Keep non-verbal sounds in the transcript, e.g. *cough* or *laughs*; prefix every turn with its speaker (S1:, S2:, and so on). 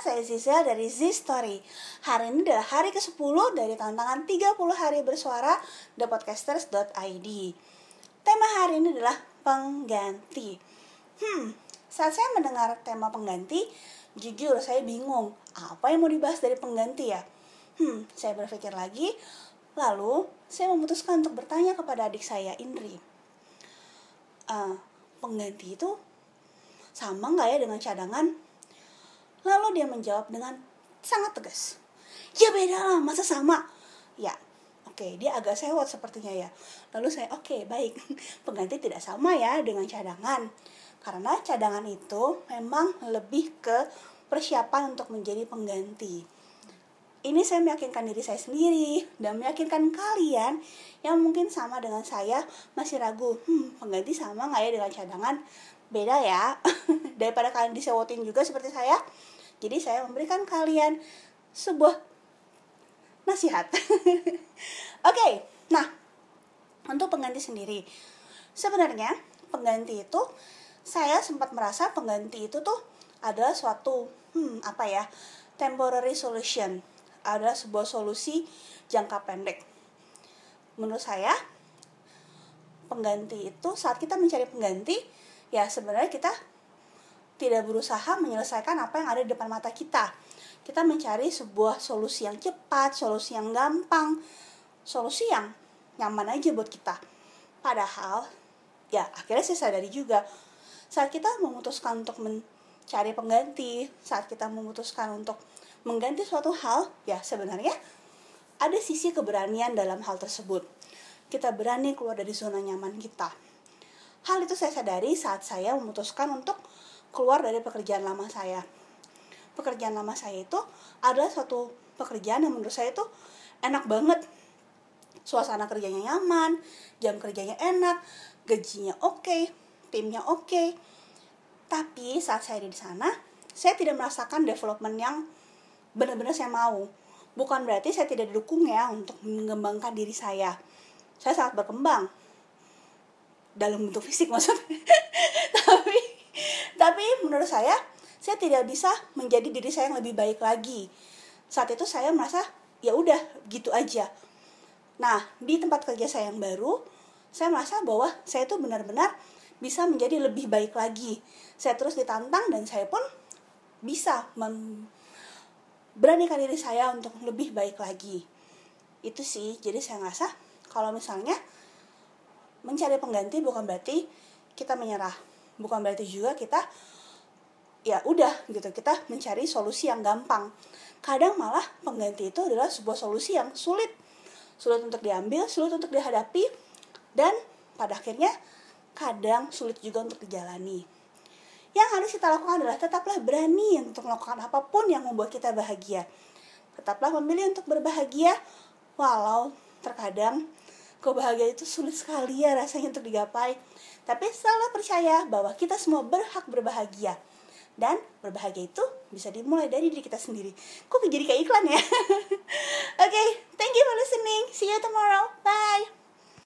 S1: saya Zizel dari Z Story Hari ini adalah hari ke-10 dari tantangan 30 hari bersuara thepodcasters.id Tema hari ini adalah pengganti Hmm, saat saya mendengar tema pengganti Jujur saya bingung, apa yang mau dibahas dari pengganti ya? Hmm, saya berpikir lagi Lalu, saya memutuskan untuk bertanya kepada adik saya, Indri uh, Pengganti itu sama nggak ya dengan cadangan? Lalu dia menjawab dengan sangat tegas. Ya beda lah, masa sama? Ya, oke, okay, dia agak sewot sepertinya ya. Lalu saya, oke, okay, baik, *laughs* pengganti tidak sama ya dengan cadangan. Karena cadangan itu memang lebih ke persiapan untuk menjadi pengganti. Ini saya meyakinkan diri saya sendiri dan meyakinkan kalian yang mungkin sama dengan saya masih ragu, hmm, pengganti sama nggak ya dengan cadangan? Beda ya, *laughs* daripada kalian disewotin juga seperti saya, jadi saya memberikan kalian sebuah nasihat. *laughs* Oke, okay, nah untuk pengganti sendiri, sebenarnya pengganti itu saya sempat merasa pengganti itu tuh adalah suatu hmm, apa ya temporary solution, adalah sebuah solusi jangka pendek. Menurut saya pengganti itu saat kita mencari pengganti ya sebenarnya kita tidak berusaha menyelesaikan apa yang ada di depan mata kita. Kita mencari sebuah solusi yang cepat, solusi yang gampang, solusi yang nyaman aja buat kita. Padahal, ya akhirnya saya sadari juga, saat kita memutuskan untuk mencari pengganti, saat kita memutuskan untuk mengganti suatu hal, ya sebenarnya ada sisi keberanian dalam hal tersebut. Kita berani keluar dari zona nyaman kita. Hal itu saya sadari saat saya memutuskan untuk keluar dari pekerjaan lama saya. Pekerjaan lama saya itu adalah suatu pekerjaan yang menurut saya itu enak banget. Suasana kerjanya nyaman, jam kerjanya enak, gajinya oke, okay, timnya oke. Okay. Tapi saat saya di sana, saya tidak merasakan development yang benar-benar saya mau. Bukan berarti saya tidak didukung ya untuk mengembangkan diri saya. Saya sangat berkembang dalam bentuk fisik *laughs* maksudnya. Tapi tapi menurut saya saya tidak bisa menjadi diri saya yang lebih baik lagi saat itu saya merasa ya udah gitu aja nah di tempat kerja saya yang baru saya merasa bahwa saya itu benar-benar bisa menjadi lebih baik lagi saya terus ditantang dan saya pun bisa beranikan diri saya untuk lebih baik lagi. Itu sih. Jadi saya ngerasa kalau misalnya mencari pengganti bukan berarti kita menyerah. Bukan berarti juga kita ya udah gitu kita mencari solusi yang gampang. Kadang malah pengganti itu adalah sebuah solusi yang sulit. Sulit untuk diambil sulit untuk dihadapi dan pada akhirnya kadang sulit juga untuk dijalani yang harus kita lakukan adalah tetaplah berani untuk melakukan apa pun yang membuat kita bahagia tetaplah memilih untuk berbahagia walau terkadang kebahagiaan itu sulit sekali ya rasanya untuk digapai tapi selalu percaya bahwa kita semua berhak berbahagia. Dan berbahagia itu bisa dimulai dari diri kita sendiri. Kok jadi kayak iklan ya? *laughs* Oke, okay, thank you for listening. See you tomorrow. Bye.